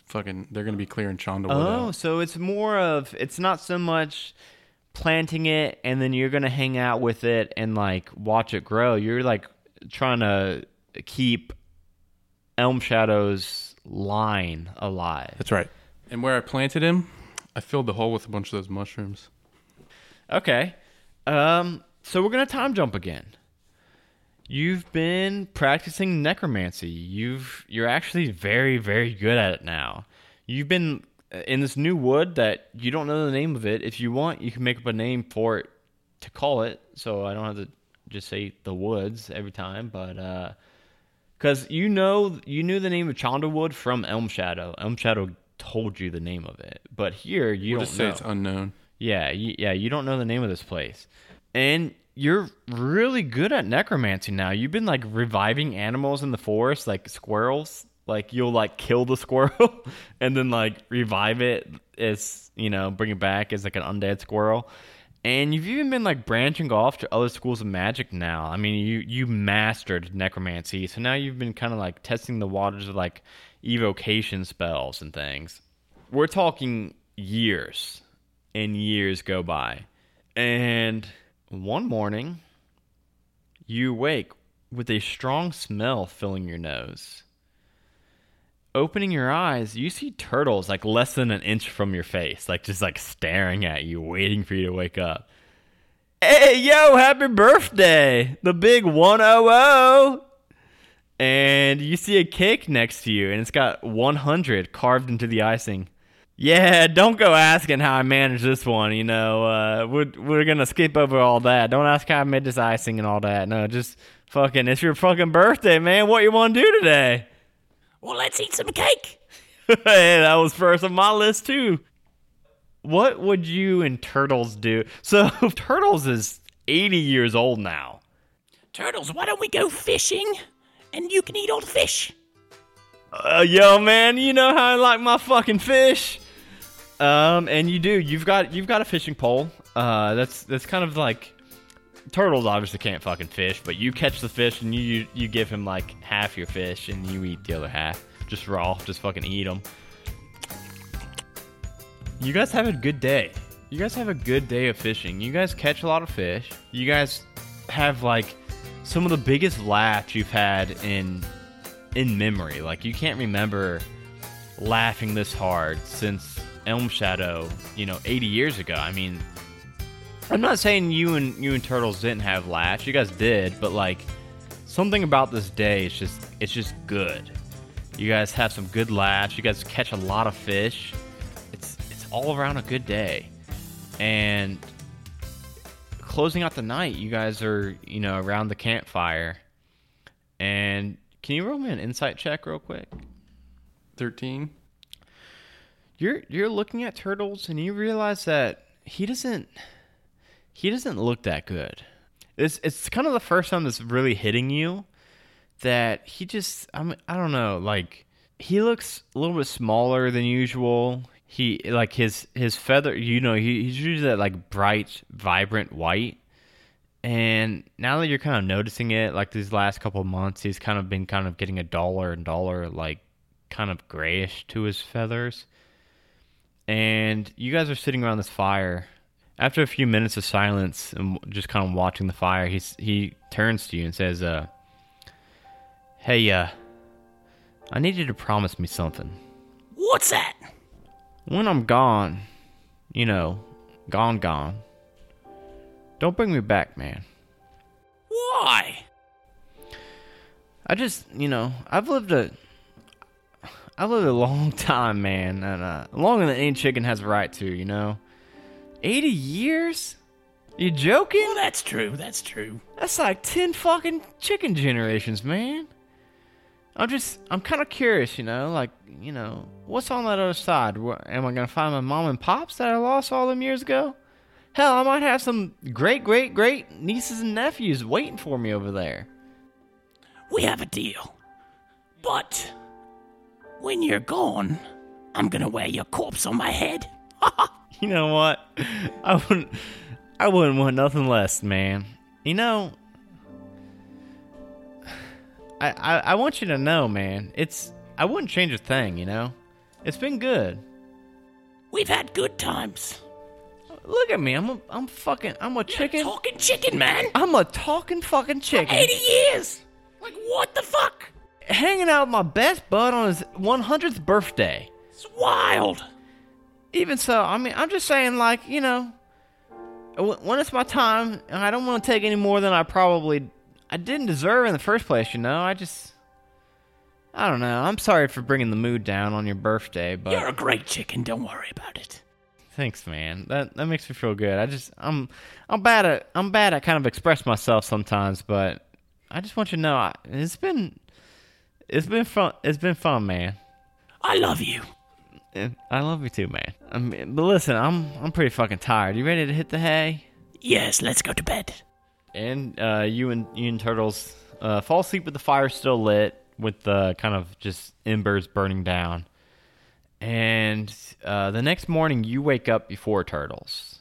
fucking. They're gonna be clearing Chandlewood Oh, out. so it's more of it's not so much planting it and then you're gonna hang out with it and like watch it grow. You're like trying to keep Elm Shadow's line alive. That's right. And where I planted him, I filled the hole with a bunch of those mushrooms. Okay. Um, so we're gonna time jump again. You've been practicing necromancy. You've you're actually very very good at it now. You've been uh, in this new wood that you don't know the name of it. If you want, you can make up a name for it to call it. So I don't have to just say the woods every time, but uh because you know you knew the name of Chandlewood from Elm Shadow. Elm Shadow told you the name of it, but here you We'll don't just say know. it's unknown. Yeah, you, yeah, you don't know the name of this place. And you're really good at necromancy now. You've been like reviving animals in the forest, like squirrels. Like you'll like kill the squirrel and then like revive it as you know, bring it back as like an undead squirrel. And you've even been like branching off to other schools of magic now. I mean, you you mastered necromancy, so now you've been kind of like testing the waters of like evocation spells and things. We're talking years and years go by. And one morning, you wake with a strong smell filling your nose. Opening your eyes, you see turtles like less than an inch from your face, like just like staring at you, waiting for you to wake up. Hey, yo, happy birthday! The big 100! And you see a cake next to you, and it's got 100 carved into the icing. Yeah, don't go asking how I managed this one. You know, uh, we're we're gonna skip over all that. Don't ask how I made this icing and all that. No, just fucking. It's your fucking birthday, man. What you want to do today? Well, let's eat some cake. hey, that was first on my list too. What would you and Turtles do? So Turtles is 80 years old now. Turtles, why don't we go fishing? And you can eat all the fish. Uh, yo, man, you know how I like my fucking fish. Um, and you do. You've got you've got a fishing pole. Uh, that's that's kind of like turtles obviously can't fucking fish, but you catch the fish and you you give him like half your fish and you eat the other half, just raw, just fucking eat them. You guys have a good day. You guys have a good day of fishing. You guys catch a lot of fish. You guys have like some of the biggest laughs you've had in in memory. Like you can't remember laughing this hard since Elm Shadow, you know, 80 years ago. I mean, I'm not saying you and you and Turtles didn't have laughs. You guys did, but like something about this day is just it's just good. You guys have some good laughs. You guys catch a lot of fish. It's it's all around a good day. And closing out the night, you guys are, you know, around the campfire. And can you roll me an insight check real quick? 13. You're you're looking at turtles and you realize that he doesn't he doesn't look that good. It's it's kind of the first time that's really hitting you that he just I mean, I don't know, like he looks a little bit smaller than usual. He like his his feather, you know, he, he's usually that like bright, vibrant white. And now that you're kind of noticing it, like these last couple months, he's kind of been kind of getting a duller and duller, like kind of grayish to his feathers. And you guys are sitting around this fire. After a few minutes of silence and just kind of watching the fire, he's, he turns to you and says, uh, Hey, uh, I need you to promise me something. What's that? When I'm gone, you know, gone, gone, don't bring me back, man. Why? I just, you know, I've lived a, I've lived a long time, man, and uh, longer than any chicken has a right to, you know. Eighty years? You joking? Well, that's true. That's true. That's like ten fucking chicken generations, man. I'm just, I'm kind of curious, you know, like, you know, what's on that other side? Am I gonna find my mom and pops that I lost all them years ago? Hell, I might have some great, great, great nieces and nephews waiting for me over there. We have a deal. But when you're gone, I'm gonna wear your corpse on my head. You know what? I wouldn't. I wouldn't want nothing less, man. You know. I, I I want you to know, man. It's I wouldn't change a thing. You know, it's been good. We've had good times. Look at me. I'm a I'm fucking I'm a chicken. Talking chicken, man. I'm a talking fucking chicken. 80 years. Like, what the fuck? Hanging out with my best bud on his 100th birthday. It's wild. Even so, I mean, I'm just saying, like, you know, when it's my time, and I don't want to take any more than I probably I didn't deserve in the first place. You know, I just I don't know. I'm sorry for bringing the mood down on your birthday, but You're a great chicken. Don't worry about it. thanks, man. That that makes me feel good. I just I'm I'm bad at I'm bad at kind of express myself sometimes, but I just want you to know I, it's been it's been fun. It's been fun, man. I love you. And I love you too, man. I mean, but listen, I'm I'm pretty fucking tired. You ready to hit the hay? Yes, let's go to bed. and uh, you and you and turtles uh, fall asleep with the fire still lit, with the kind of just embers burning down. And uh, the next morning, you wake up before turtles,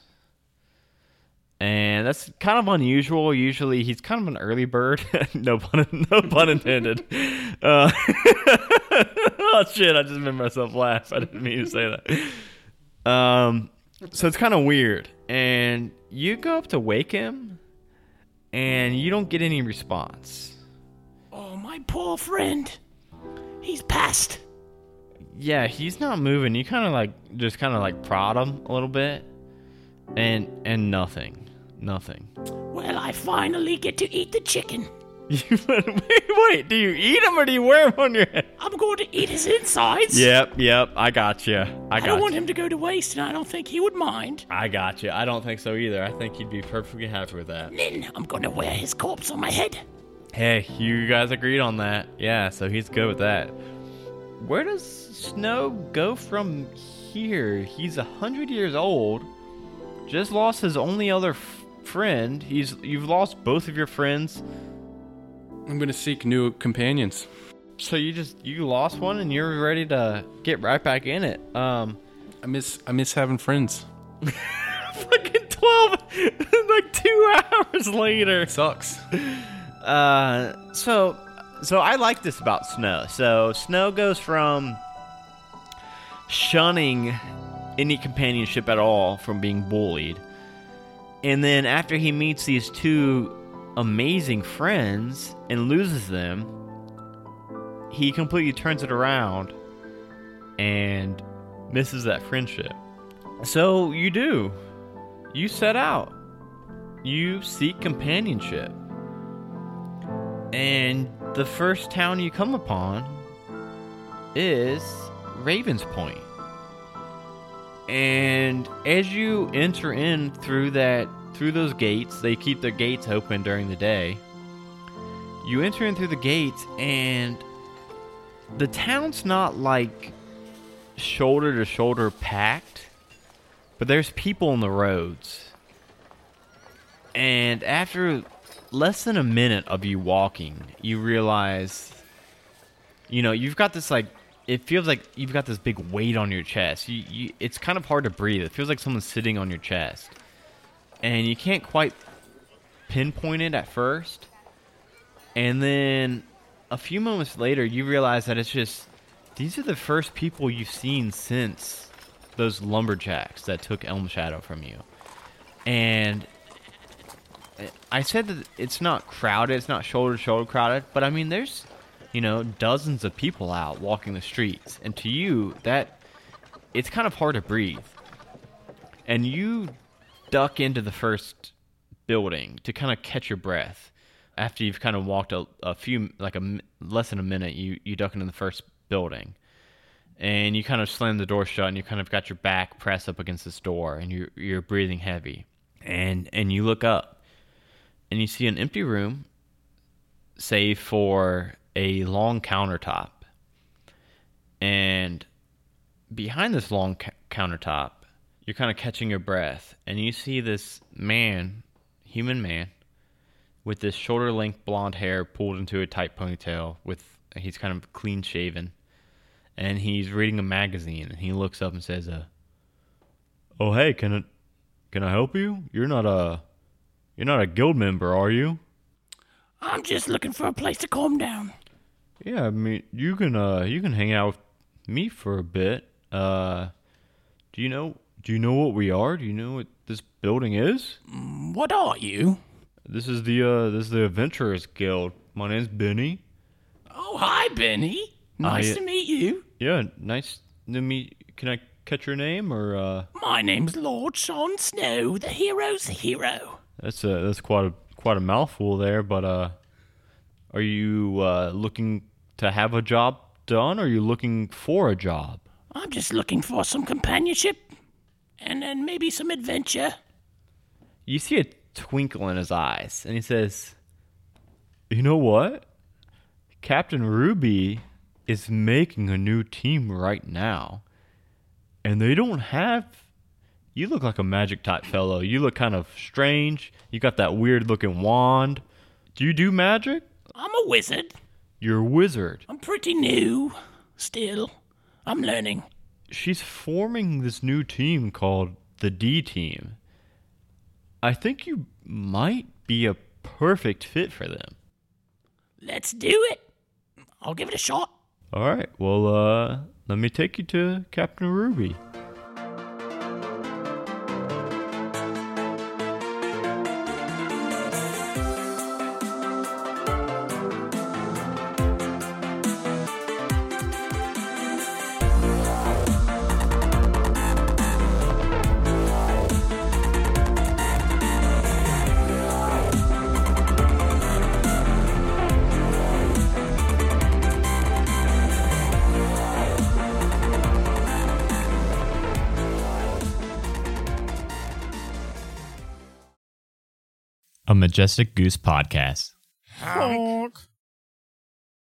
and that's kind of unusual. Usually, he's kind of an early bird. no pun, no pun intended. Uh, oh shit! I just made myself laugh. I didn't mean to say that. Um, so it's kind of weird, and you go up to wake him, and you don't get any response. Oh, my poor friend. He's passed. Yeah, he's not moving. You kind of like just kind of like prod him a little bit, and and nothing, nothing. Well, I finally get to eat the chicken. You wait, wait. Do you eat him or do you wear him on your head? I'm going to eat his insides. Yep, yep. I got you. I I don't you. want him to go to waste, and I don't think he would mind. I got you. I don't think so either. I think you'd be perfectly happy with that. Then I'm going to wear his corpse on my head. Hey, you guys agreed on that. Yeah, so he's good with that. Where does Snow go from here? He's a hundred years old. Just lost his only other friend. He's you've lost both of your friends. I'm gonna seek new companions. So you just you lost one and you're ready to get right back in it. Um, I miss I miss having friends. fucking twelve, like two hours later. Sucks. Uh, so so I like this about Snow. So Snow goes from shunning any companionship at all from being bullied. And then after he meets these two amazing friends and loses them, he completely turns it around and misses that friendship. So you do. You set out. You seek companionship. And the first town you come upon is Ravens Point. And as you enter in through that through those gates, they keep their gates open during the day. You enter in through the gates and the town's not like shoulder to shoulder packed, but there's people on the roads. And after less than a minute of you walking, you realize, you know, you've got this like, it feels like you've got this big weight on your chest. You, you, it's kind of hard to breathe. It feels like someone's sitting on your chest, and you can't quite pinpoint it at first. And then a few moments later, you realize that it's just these are the first people you've seen since those lumberjacks that took Elm Shadow from you, and I said that it's not crowded, it's not shoulder to shoulder crowded, but I mean, there's, you know, dozens of people out walking the streets. And to you, that, it's kind of hard to breathe. And you duck into the first building to kind of catch your breath. After you've kind of walked a, a few, like a less than a minute, you, you duck into the first building. And you kind of slam the door shut and you kind of got your back pressed up against this door and you're, you're breathing heavy. And, and you look up and you see an empty room, save for a long countertop. And behind this long ca- countertop, you're kind of catching your breath, and you see this man, human man, with this shoulder length blonde hair pulled into a tight ponytail. With he's kind of clean shaven, and he's reading a magazine. And he looks up and says, "Uh, oh hey, can it, can I help you? You're not a." You're not a guild member, are you? I'm just looking for a place to calm down. Yeah, I mean, you can uh you can hang out with me for a bit. Uh do you know do you know what we are? Do you know what this building is? What are you? This is the uh this is the Adventurers Guild. My name's Benny. Oh, hi, Benny. Nice yeah. to meet you. Yeah, nice to meet can I catch your name or uh My name's Lord Sean Snow, the hero's hero. that's a that's quite a quite a mouthful there, but uh are you uh looking to have a job done or are you looking for a job? I'm just looking for some companionship and then maybe some adventure. you see a twinkle in his eyes, and he says, You know what? Captain Ruby is making a new team right now, and they don't have You look like a magic type fellow. You look kind of strange. You got that weird looking wand. Do you do magic? I'm a wizard. You're a wizard. I'm pretty new. Still, I'm learning. She's forming this new team called the D Team. I think you might be a perfect fit for them. Let's do it. I'll give it a shot. All right. Well, uh, let me take you to Captain Ruby. Majestic Goose podcast.